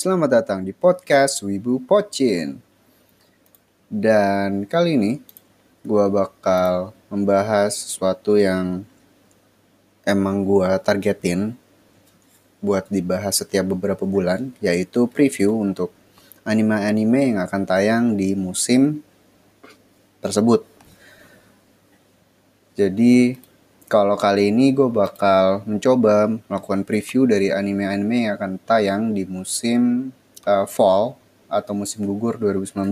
Selamat datang di podcast Wibu Pocin. Dan kali ini gue bakal membahas sesuatu yang emang gue targetin buat dibahas setiap beberapa bulan, yaitu preview untuk anime-anime yang akan tayang di musim tersebut. Jadi kalau kali ini gue bakal mencoba melakukan preview dari anime-anime yang akan tayang di musim uh, fall atau musim gugur 2019.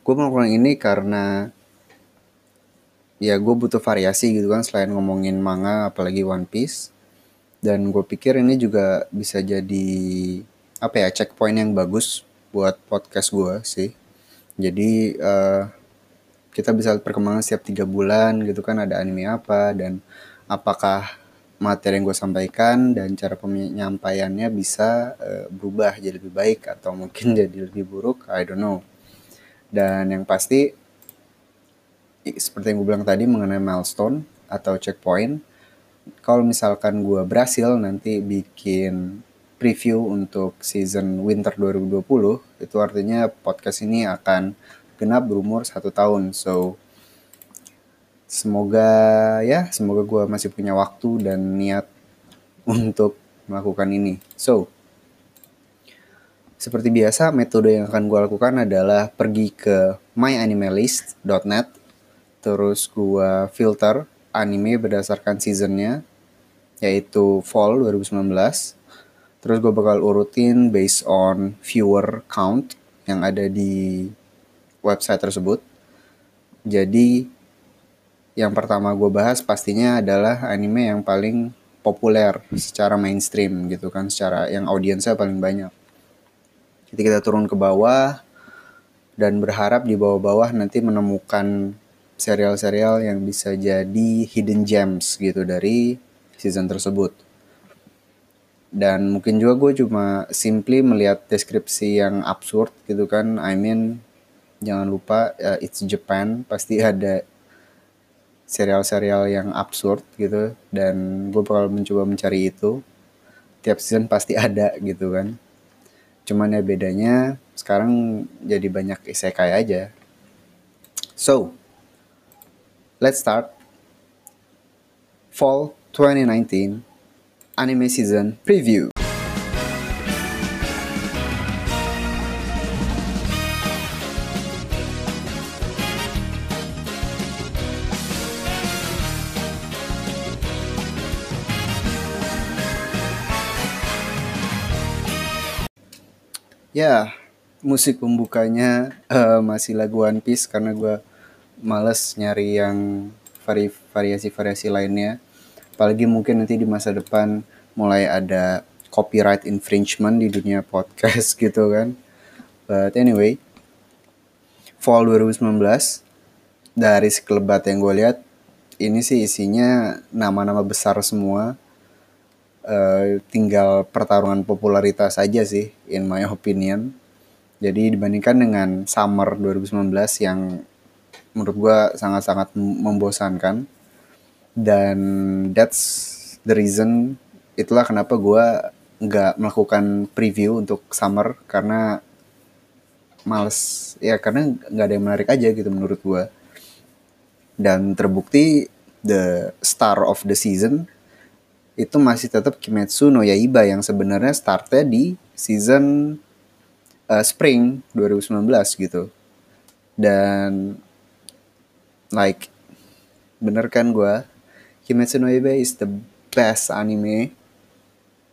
Gue melakukan ini karena ya gue butuh variasi gitu kan selain ngomongin manga apalagi One Piece. Dan gue pikir ini juga bisa jadi apa ya checkpoint yang bagus buat podcast gue sih. Jadi uh, kita bisa perkembangan setiap tiga bulan gitu kan ada anime apa dan apakah materi yang gue sampaikan dan cara penyampaiannya bisa uh, berubah jadi lebih baik atau mungkin jadi lebih buruk I don't know. Dan yang pasti seperti yang gue bilang tadi mengenai milestone atau checkpoint kalau misalkan gue berhasil nanti bikin preview untuk season winter 2020 itu artinya podcast ini akan genap berumur satu tahun. So semoga ya semoga gue masih punya waktu dan niat untuk melakukan ini. So seperti biasa metode yang akan gue lakukan adalah pergi ke myanimelist.net terus gue filter anime berdasarkan seasonnya yaitu fall 2019 terus gue bakal urutin based on viewer count yang ada di website tersebut. Jadi yang pertama gue bahas pastinya adalah anime yang paling populer secara mainstream gitu kan, secara yang audiensnya paling banyak. Jadi kita turun ke bawah dan berharap di bawah-bawah nanti menemukan serial-serial yang bisa jadi hidden gems gitu dari season tersebut. Dan mungkin juga gue cuma simply melihat deskripsi yang absurd gitu kan. I mean jangan lupa uh, it's Japan. Pasti ada serial-serial yang absurd gitu. Dan gue bakal mencoba mencari itu. Tiap season pasti ada gitu kan. Cuman ya bedanya sekarang jadi banyak isekai aja. So let's start. Fall 2019 anime season preview Ya, musik pembukanya uh, masih lagu One Piece karena gue males nyari yang vari variasi-variasi lainnya. Apalagi mungkin nanti di masa depan mulai ada copyright infringement di dunia podcast gitu kan. But anyway, Fall 2019 dari sekelebat yang gue lihat ini sih isinya nama-nama besar semua uh, tinggal pertarungan popularitas saja sih in my opinion. Jadi dibandingkan dengan Summer 2019 yang menurut gue sangat-sangat membosankan dan that's the reason itulah kenapa gue nggak melakukan preview untuk Summer karena males ya karena nggak ada yang menarik aja gitu menurut gue dan terbukti the star of the season itu masih tetap Kimetsu no Yaiba yang sebenarnya startnya di season uh, spring 2019 gitu. Dan like bener kan gue Kimetsu no Yaiba is the best anime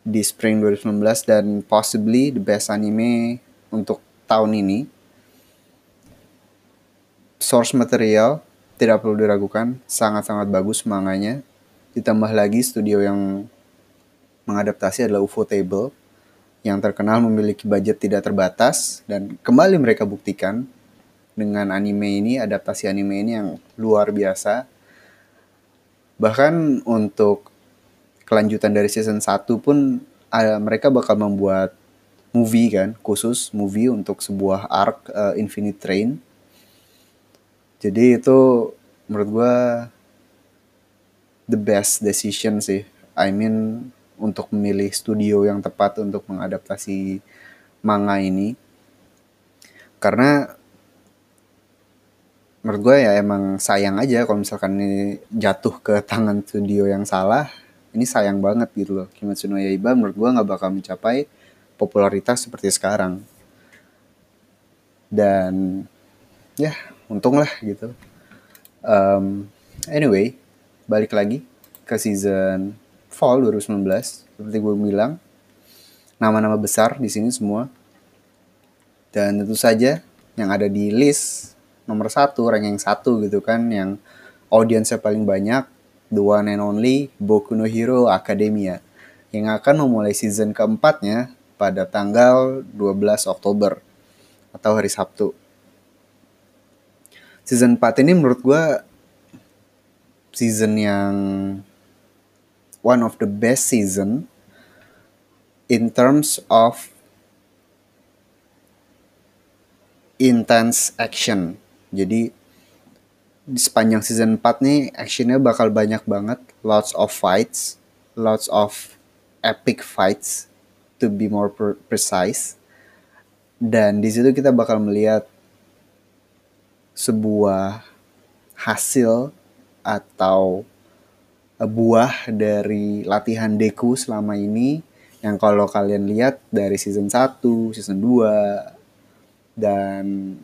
di spring 2019 dan possibly the best anime untuk tahun ini. Source material tidak perlu diragukan, sangat-sangat bagus manganya Ditambah lagi studio yang mengadaptasi adalah UFO Table yang terkenal memiliki budget tidak terbatas dan kembali mereka buktikan dengan anime ini, adaptasi anime ini yang luar biasa. Bahkan untuk kelanjutan dari season 1 pun mereka bakal membuat movie kan, khusus movie untuk sebuah arc uh, Infinite Train. Jadi itu menurut gue the best decision sih. I mean untuk memilih studio yang tepat untuk mengadaptasi manga ini. Karena menurut gue ya emang sayang aja kalau misalkan ini jatuh ke tangan studio yang salah. Ini sayang banget gitu loh. Kimetsu no Yaiba menurut gue nggak bakal mencapai popularitas seperti sekarang. Dan ya untung lah gitu. Um, anyway balik lagi ke season fall 2019 seperti gue bilang nama-nama besar di sini semua dan tentu saja yang ada di list nomor satu, ranking satu gitu kan, yang audiensnya paling banyak, the one and only Boku no Hero Academia, yang akan memulai season keempatnya pada tanggal 12 Oktober atau hari Sabtu. Season 4 ini menurut gue season yang one of the best season in terms of intense action jadi di sepanjang season 4 nih actionnya bakal banyak banget. Lots of fights, lots of epic fights to be more precise. Dan di situ kita bakal melihat sebuah hasil atau buah dari latihan Deku selama ini yang kalau kalian lihat dari season 1, season 2 dan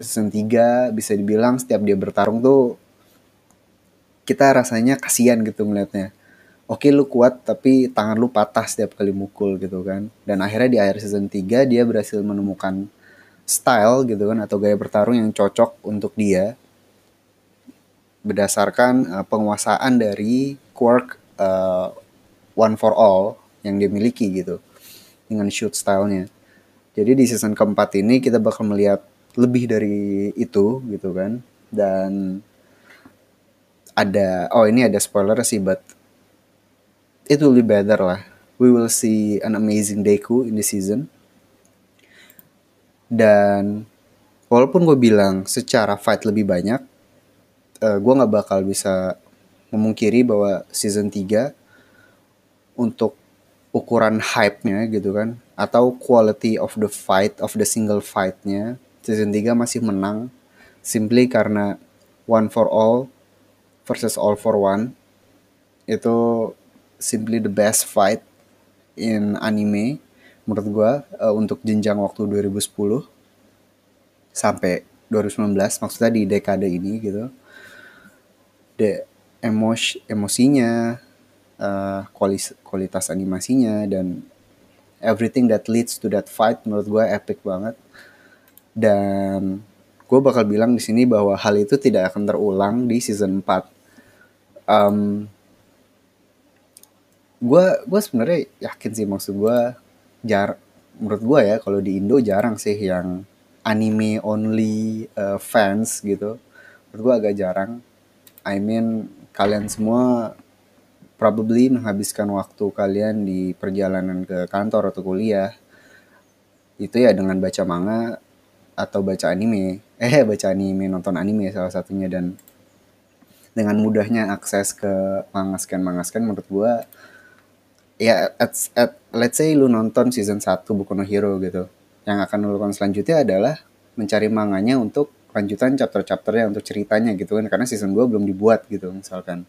season 3 bisa dibilang setiap dia bertarung tuh kita rasanya kasihan gitu melihatnya. Oke lu kuat tapi tangan lu patah setiap kali mukul gitu kan. Dan akhirnya di akhir season 3 dia berhasil menemukan style gitu kan atau gaya bertarung yang cocok untuk dia berdasarkan uh, penguasaan dari quirk uh, one for all yang dia miliki gitu dengan shoot stylenya. Jadi di season keempat ini kita bakal melihat lebih dari itu gitu kan. Dan ada oh ini ada spoiler sih but it will be better lah. We will see an amazing Deku in the season. Dan walaupun gue bilang secara fight lebih banyak uh, gue nggak bakal bisa memungkiri bahwa season 3 untuk ukuran hype-nya gitu kan atau quality of the fight of the single fight-nya season 3 masih menang simply karena one for all versus all for one. Itu simply the best fight in anime menurut gue uh, untuk jenjang waktu 2010 sampai 2019 maksudnya di dekade ini gitu de emos emosinya uh, kualitas kualitas animasinya dan everything that leads to that fight menurut gue epic banget. Dan gue bakal bilang di sini bahwa hal itu tidak akan terulang di season 4. Um, gue gue sebenarnya yakin sih maksud gue jar menurut gue ya kalau di Indo jarang sih yang anime only uh, fans gitu. Menurut gue agak jarang I mean kalian semua probably menghabiskan waktu kalian di perjalanan ke kantor atau kuliah. Itu ya dengan baca manga atau baca anime. Eh baca anime nonton anime salah satunya. Dan dengan mudahnya akses ke mangaskan mangaskan menurut gua ya at, at let's say lu nonton season 1 Boku no Hero gitu yang akan lu lakukan selanjutnya adalah mencari manganya untuk lanjutan chapter-chapternya untuk ceritanya gitu kan karena season 2 belum dibuat gitu misalkan.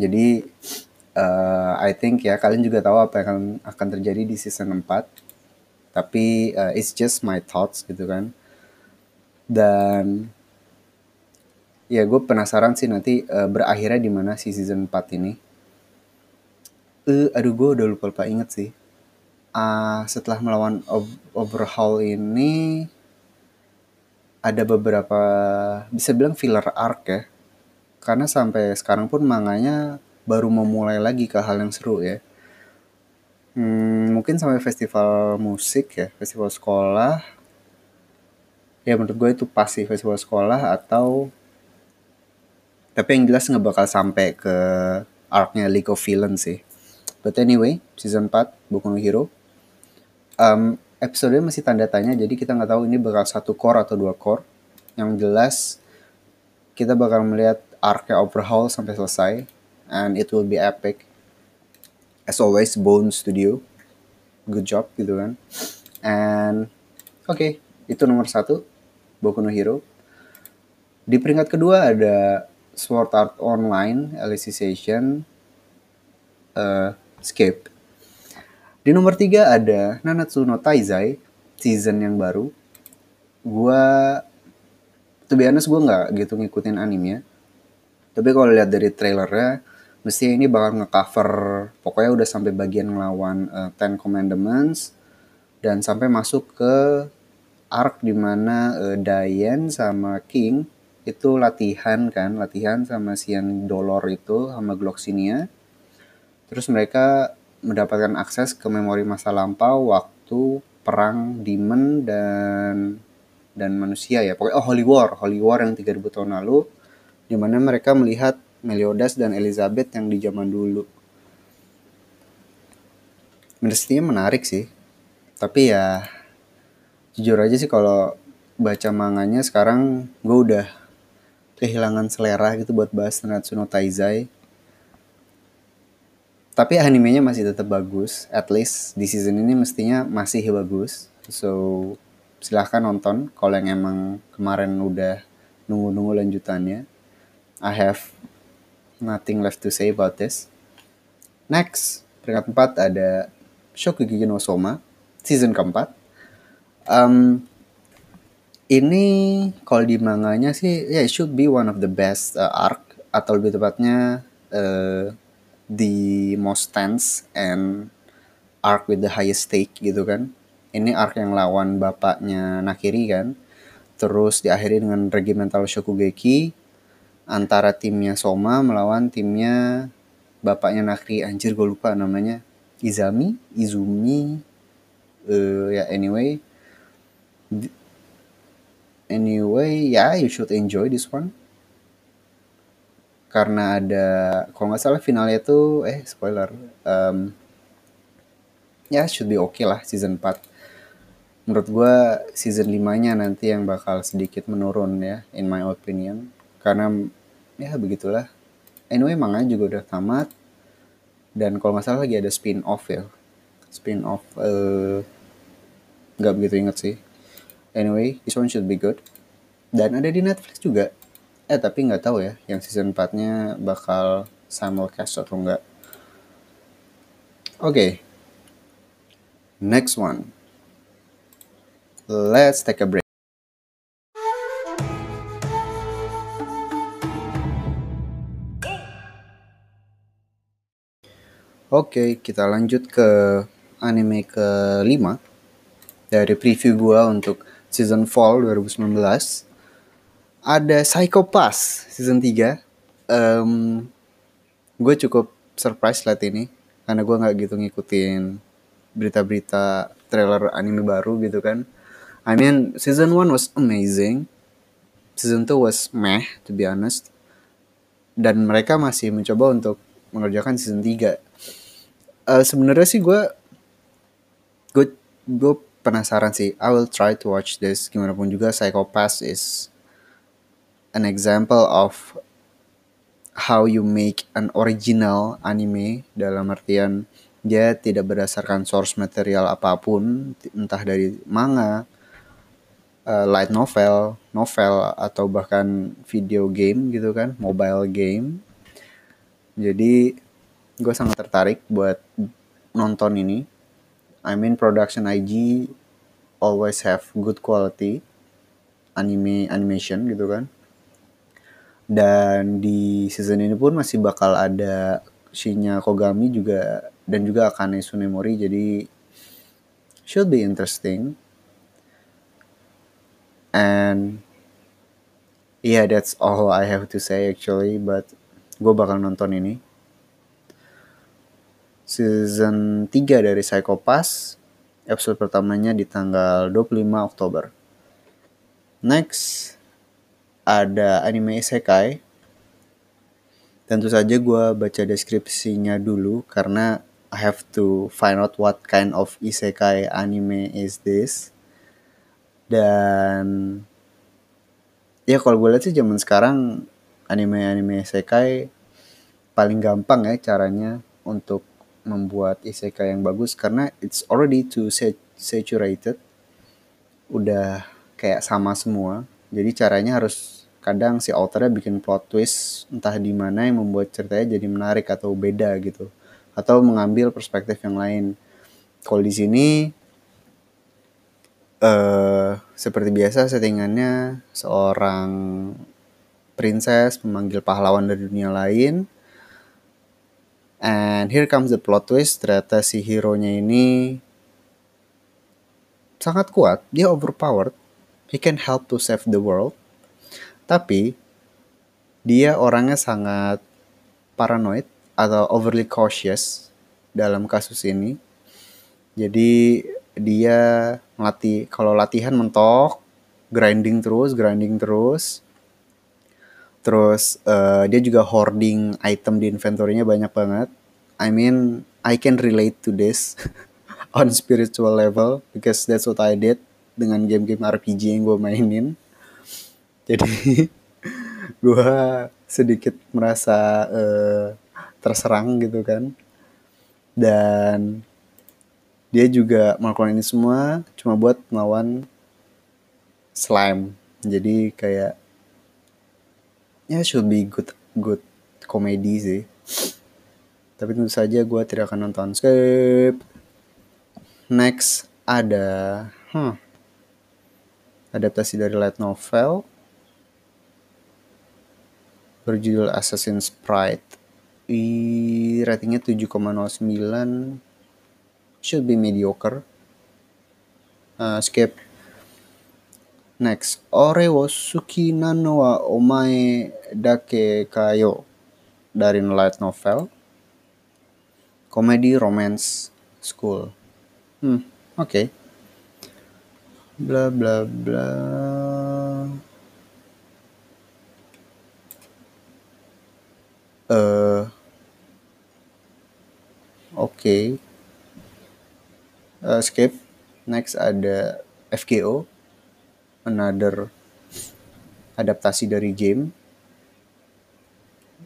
Jadi uh, I think ya kalian juga tahu apa yang akan, terjadi di season 4 tapi uh, it's just my thoughts gitu kan. Dan ya gue penasaran sih nanti uh, berakhirnya di mana si season 4 ini. Uh, aduh gue udah lupa lupa inget sih. Uh, setelah melawan overhaul ini ada beberapa bisa bilang filler arc ya karena sampai sekarang pun manganya baru memulai lagi ke hal yang seru ya Hmm, mungkin sampai festival musik ya, festival sekolah. Ya menurut gue itu pasti festival sekolah atau tapi yang jelas nggak bakal sampai ke arc-nya League of Villains sih. But anyway, season 4 Boku no Hero. Um, episode masih tanda tanya, jadi kita nggak tahu ini bakal satu core atau dua core. Yang jelas kita bakal melihat arc-nya Overhaul sampai selesai, and it will be epic. As always Bone Studio good job gitu kan. And oke okay, itu nomor satu Boku no Hero. Di peringkat kedua ada Sword Art Online Alicization uh, Escape di nomor tiga ada Nanatsu no Taizai season yang baru. Gua tuh biasanya gue nggak gitu ngikutin anime ya tapi kalau lihat dari trailernya mesti ini bakal ngecover pokoknya udah sampai bagian ngelawan uh, Ten Commandments dan sampai masuk ke arc di mana uh, Diane sama King itu latihan kan latihan sama si yang Dolor itu sama Gloxinia. Terus mereka mendapatkan akses ke memori masa lampau waktu perang demon dan dan manusia ya pokoknya oh Holy War Holy War yang 3000 tahun lalu di mana mereka melihat Meliodas dan Elizabeth yang di zaman dulu. Mestinya menarik sih. Tapi ya jujur aja sih kalau baca manganya sekarang gue udah kehilangan selera gitu buat bahas Natsu no Taizai. Tapi animenya masih tetap bagus. At least di season ini mestinya masih bagus. So silahkan nonton kalau yang emang kemarin udah nunggu-nunggu lanjutannya. I have nothing left to say about this. Next, peringkat 4 ada Shokugeki no Soma, season keempat. Um, ini kalau di manganya sih, ya yeah, it should be one of the best uh, arc atau lebih tepatnya uh, the most tense and arc with the highest stake gitu kan. Ini arc yang lawan bapaknya Nakiri kan. Terus diakhiri dengan regimental Shokugeki antara timnya Soma melawan timnya bapaknya Nakri anjir gue lupa namanya. Izami? Izumi? Uh, ya yeah, anyway anyway ya yeah, you should enjoy this one karena ada kalau nggak salah finalnya tuh eh spoiler um, ya yeah, should be okay lah season 4 menurut gue season 5 nya nanti yang bakal sedikit menurun ya in my opinion. Karena ya begitulah. Anyway manga juga udah tamat. Dan kalau nggak salah lagi ada spin off ya. Spin off uh, nggak begitu inget sih. Anyway this one should be good. Dan ada di Netflix juga eh tapi nggak tahu ya yang season 4 nya bakal simulcast atau enggak oke okay. next one let's take a break Oke, kita lanjut ke anime ke-5 dari preview gua untuk season fall 2019. Ada Psycho Pass season 3. Um, gue cukup surprise liat ini karena gue nggak gitu ngikutin berita-berita trailer anime baru gitu kan. I mean, season 1 was amazing. Season 2 was meh, to be honest. Dan mereka masih mencoba untuk mengerjakan season 3 uh, sebenarnya sih gue gue gue penasaran sih I will try to watch this gimana pun juga Psychopath is an example of how you make an original anime dalam artian dia tidak berdasarkan source material apa pun entah dari manga uh, light novel novel atau bahkan video game gitu kan mobile game jadi gue sangat tertarik buat nonton ini. I mean production IG always have good quality anime animation gitu kan. Dan di season ini pun masih bakal ada Shinya Kogami juga dan juga Akane Tsunemori jadi should be interesting. And yeah, that's all I have to say actually, but gue bakal nonton ini season 3 dari Psycho Pass. Episode pertamanya di tanggal 25 Oktober. Next, ada anime isekai. Tentu saja gue baca deskripsinya dulu karena I have to find out what kind of isekai anime is this. Dan ya kalau gue lihat sih zaman sekarang anime-anime isekai paling gampang ya caranya untuk membuat isekai yang bagus karena it's already too saturated udah kayak sama semua jadi caranya harus kadang si authornya bikin plot twist entah di mana yang membuat ceritanya jadi menarik atau beda gitu. Atau mengambil perspektif yang lain. Kalau di sini uh, seperti biasa settingannya seorang princess memanggil pahlawan dari dunia lain. And here comes the plot twist ternyata si hero nya ini sangat kuat dia overpowered. He can help to save the world tapi dia orangnya sangat paranoid atau overly cautious dalam kasus ini. Jadi dia melatih kalau latihan mentok, grinding terus, grinding terus. Terus uh, dia juga hoarding item di inventory-nya banyak banget. I mean, I can relate to this on spiritual level because that's what I did dengan game-game RPG yang gue mainin. Jadi gue sedikit merasa uh, terserang gitu kan. Dan dia juga melakukan ini semua cuma buat melawan slime. Jadi kayak ya should be good good komedi sih. Tapi tentu saja gue tidak akan nonton. Skip. Next ada hmm, adaptasi dari light novel berjudul Assassin's Pride. I ratingnya 7,09 should be mediocre. Uh, skip. Next. Ore wo suki nano wa omae dake kayo dari light novel. Comedy romance school. Hmm oke okay. bla bla bla uh, Oke. Okay. Uh, skip. Next ada FGO. Another adaptasi dari game.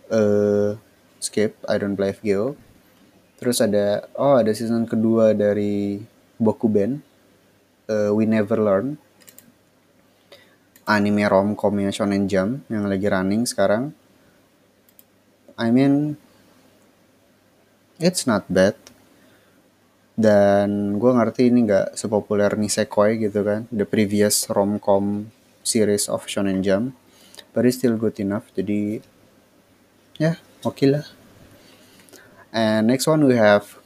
Uh, skip. I don't play FGO. Terus ada oh ada season kedua dari Bokuben. Uh, We Never Learn. Anime romcomnya Shonen Jump yang lagi running sekarang. I mean it's not bad. Dan gue ngerti ini nggak sepopuler Nisekoi gitu kan the previous romcom series of Shonen Jump but it's still good enough. Jadi ya yeah, oke okay lah. And next one we have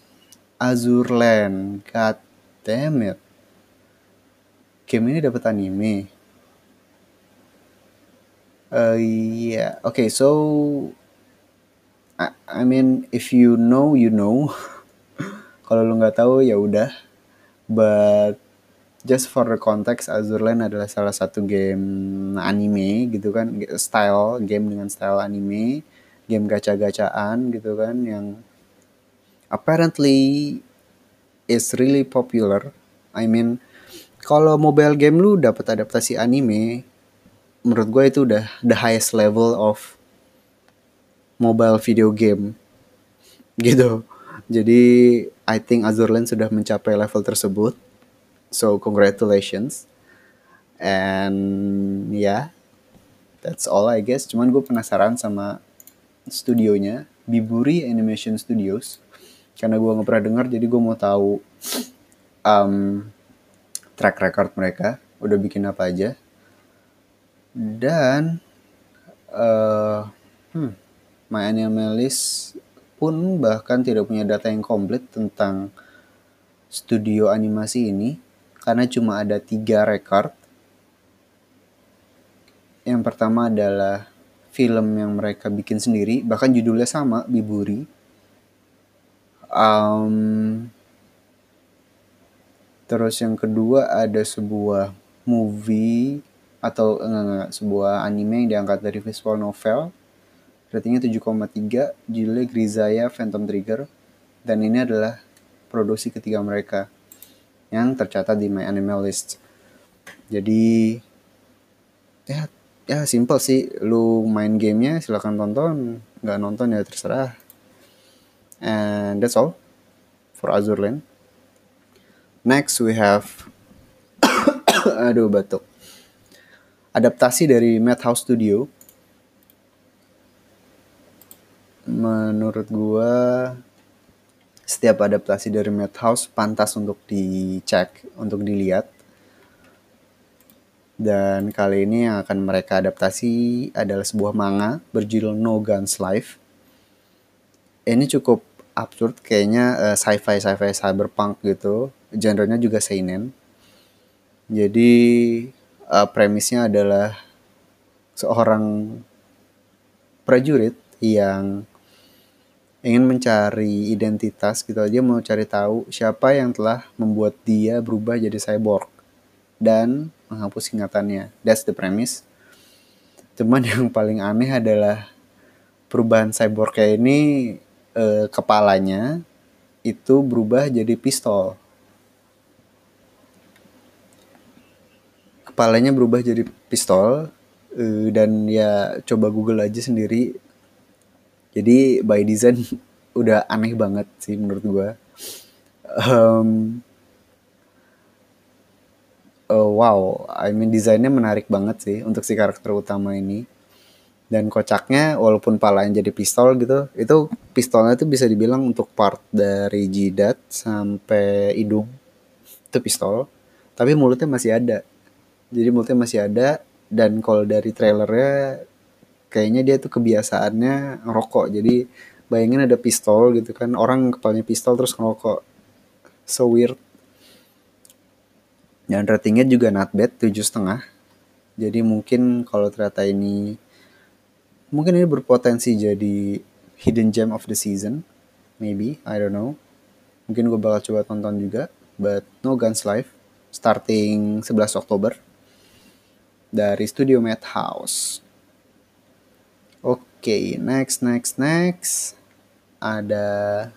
Azur Land. God damn it. Game ini dapat anime. Uh, yeah. Okay so I, mean if you know you know. Kalau lu nggak tahu ya udah. But just for the context Azurland adalah salah satu game anime gitu kan. Style game dengan style anime. Game gacha-gacaan gitu kan yang apparently is really popular. I mean kalau mobile game lu dapat adaptasi anime menurut gue itu udah the highest level of mobile video game gitu. Jadi I think Azurland sudah mencapai level tersebut. So congratulations. And yeah, that's all I guess. Cuman gue penasaran sama studionya, Biburi Animation Studios. Karena gue nggak pernah dengar, jadi gue mau tahu um, track record mereka. Udah bikin apa aja. Dan, uh, hmm, My Animalist pun bahkan tidak punya data yang komplit tentang studio animasi ini karena cuma ada tiga record. Yang pertama adalah film yang mereka bikin sendiri, bahkan judulnya sama, Biburi. Um, terus yang kedua ada sebuah movie atau enggak, enggak sebuah anime yang diangkat dari visual novel ratingnya 7,3 judulnya Grisaya Phantom Trigger dan ini adalah produksi ketiga mereka yang tercatat di My Animal List jadi ya ya simple sih lu main gamenya silahkan tonton nggak nonton ya terserah and that's all for Azur Lane. Next we have aduh batuk. Adaptasi dari Madhouse Studio. Menurut gua setiap adaptasi dari Madhouse pantas untuk dicek, untuk dilihat. Dan kali ini yang akan mereka adaptasi adalah sebuah manga berjudul No Guns Life. Ini cukup absurd kayaknya uh, sci-fi sci-fi cyberpunk gitu genrenya juga seinen jadi uh, premisnya adalah seorang prajurit yang ingin mencari identitas gitu aja mau cari tahu siapa yang telah membuat dia berubah jadi cyborg dan menghapus ingatannya that's the premise cuman yang paling aneh adalah perubahan cyborg kayak ini eh, kepalanya itu berubah jadi pistol. Kepalanya berubah jadi pistol eh, dan ya coba Google aja sendiri. Jadi by design udah aneh banget sih menurut gua. Um, uh, wow, I mean desainnya menarik banget sih untuk si karakter utama ini. Dan kocaknya walaupun palanya jadi pistol gitu itu pistolnya itu bisa dibilang untuk part dari jidat sampai hidung itu pistol. Tapi mulutnya masih ada. Jadi mulutnya masih ada dan kalau dari trailernya kayaknya dia tuh kebiasaannya ngerokok. Jadi bayangin ada pistol gitu kan orang kepalanya pistol terus ngerokok. So weird. Dan ratingnya juga not bad tujuh setengah. Jadi mungkin kalau ternyata ini mungkin ini berpotensi jadi hidden gem of the season. Maybe I don't know. Mungkin gue bakal coba tonton juga but No Guns Live. Starting 11 Oktober. Dari studio Madhouse okay, next next next ada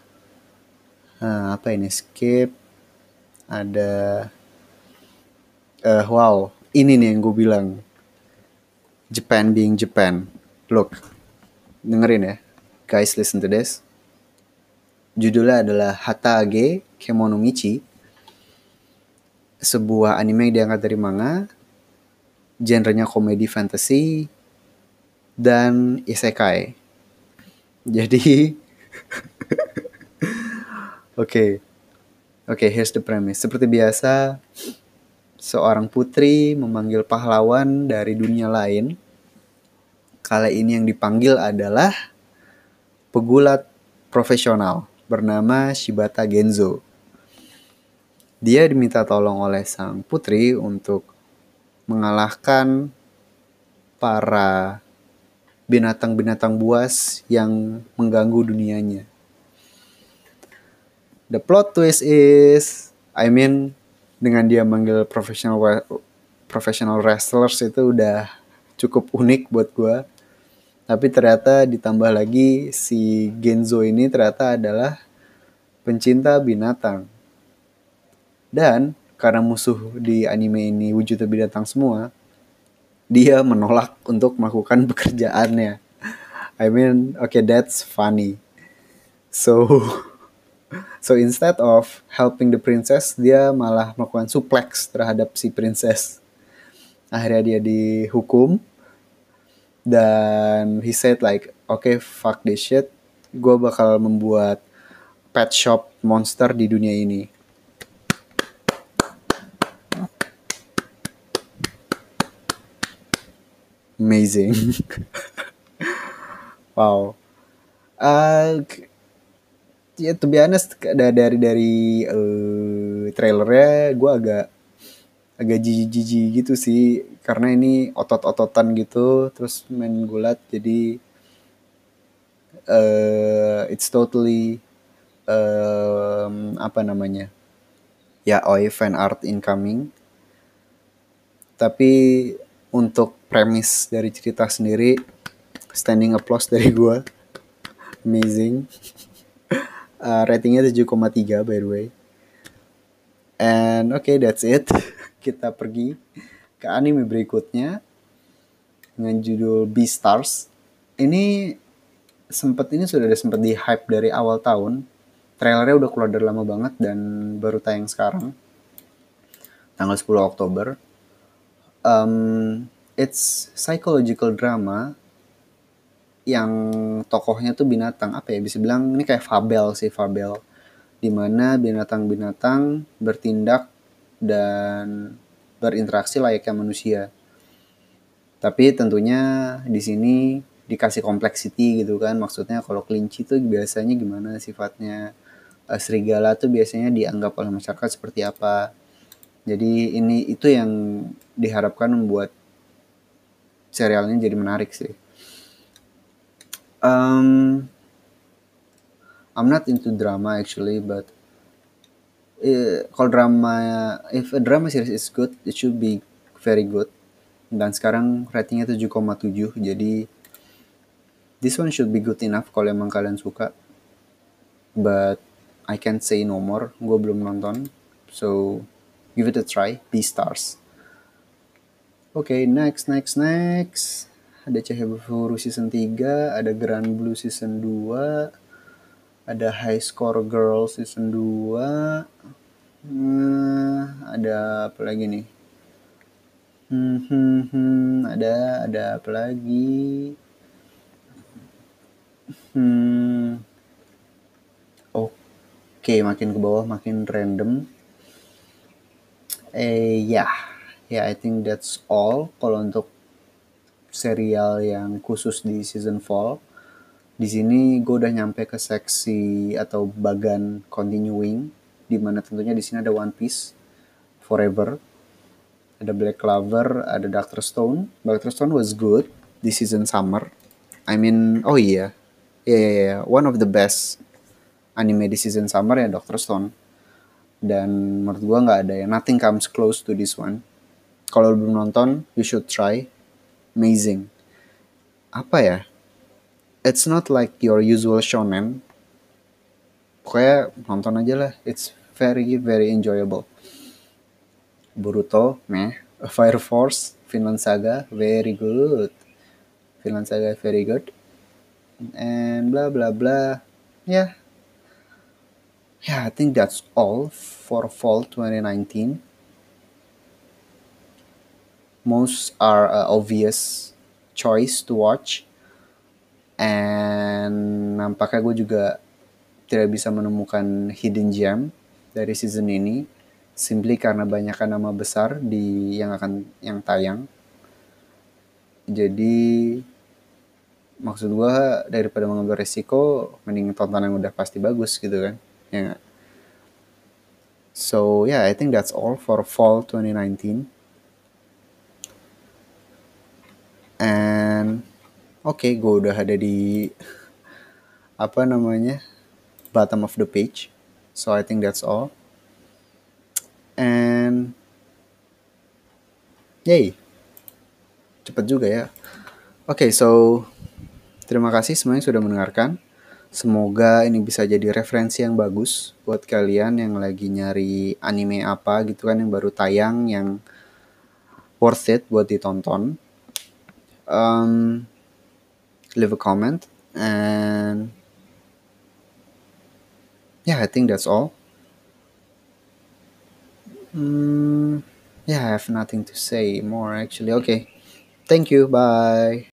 uh, apa ini skip ada uh, wow ini nih yang gue bilang Japan being Japan Look, dengerin ya. Guys, listen to this. Judulnya adalah Hatage Kemono Michi. Sebuah anime yang diangkat dari manga. Genrenya komedi fantasy. Dan isekai. Jadi... Oke. okay. Oke, okay, here's the premise. Seperti biasa, seorang putri memanggil pahlawan dari dunia lain Kali ini yang dipanggil adalah pegulat profesional bernama Shibata Genzo. Dia diminta tolong oleh sang putri untuk mengalahkan para binatang-binatang buas yang mengganggu dunianya. The plot twist is, I mean, dengan dia manggil professional professional wrestlers itu udah cukup unik buat gue tapi ternyata ditambah lagi si Genzo ini ternyata adalah pencinta binatang. Dan karena musuh di anime ini wujudnya binatang semua, dia menolak untuk melakukan pekerjaannya. I mean, okay, that's funny. So, so instead of helping the princess, dia malah melakukan suplex terhadap si princess. Akhirnya dia dihukum dan he said like okay, fuck this shit gue bakal membuat pet shop monster di dunia ini amazing. Wow. Uh, ya to be honest dari dari uh, trailernya gue agak agak jijik-jijik gitu sih. Karena ini otot-ototan gitu terus main gulat jadi uh, it's totally um, apa namanya ya oi fan art incoming. Tapi untuk premis dari cerita sendiri standing applause dari gue amazing. Uh, ratingnya 7,3 by the way. And okay that's it. Kita pergi ke anime berikutnya dengan judul Beastars. Ini sempat ini sudah ada sempat di hype dari awal tahun. Trailernya udah keluar dari lama banget dan baru tayang sekarang. Tanggal 10 Oktober um, it's psychological drama yang tokohnya tuh binatang. Apa ya bisa bilang ini kayak fabel sih fabel. Di mana binatang-binatang bertindak dan berinteraksi layaknya manusia. Tapi tentunya di sini dikasih complexity gitu kan. Maksudnya kalau kelinci tuh biasanya gimana sifatnya? Uh, serigala tuh biasanya dianggap oleh masyarakat seperti apa jadi ini itu yang diharapkan membuat serialnya jadi menarik sih. Um, I'm not into drama actually but uh, kalau drama if a drama series is good it should be very good. Dan sekarang ratingnya 7,7 jadi this one should be good enough kalau emang kalian suka. But I can't say no more. Gue belum nonton so give it a try B stars oke okay, next next next ada Berfuru season 3 ada Grand Blue season 2 ada High Score Girl season 2 hmm, ada apa lagi nih Hmm, hmm, hmm, ada ada apa lagi? Hmm. Oke, okay, makin ke bawah makin random. Eh ya, yeah. ya yeah, I think that's all kalau untuk serial yang khusus di season fall. Di sini gue udah nyampe ke seksi atau bagan continuing, di mana tentunya di sini ada One Piece Forever ada Black Clover, ada Doctor Stone. Doctor Stone was good di season summer. I mean, oh iya, yeah, yeah, yeah, one of the best anime di season summer ya Doctor Stone. Dan menurut gua nggak ada ya, nothing comes close to this one. Kalau belum nonton, you should try. Amazing. Apa ya? It's not like your usual shonen. Pokoknya nonton aja lah. It's very very enjoyable. Boruto, meh. Fire Force, Finland Saga, very good. Finland Saga, very good. And blah blah blah. Yeah. Yeah, I think that's all for fall 2019. Most are uh, obvious choice to watch. And nampaknya gue juga tidak bisa menemukan hidden gem dari season ini simply karena banyakkan nama besar di yang akan yang tayang jadi maksud gua daripada mengambil resiko mending tonton yang udah pasti bagus gitu kan ya so yeah I think that's all for fall 2019 and oke okay, gue udah ada di apa namanya bottom of the page. So I think that's all. And yay. Cepat juga ya. Oke okay, so terima kasih semuanya sudah mendengarkan semoga ini bisa jadi referensi yang bagus buat kalian yang lagi nyari anime apa gitu kan yang baru tayang yang worth it buat ditonton um, leave a comment and yeah I think that's all Mm, yeah, I have nothing to say more actually. Okay. Thank you. Bye.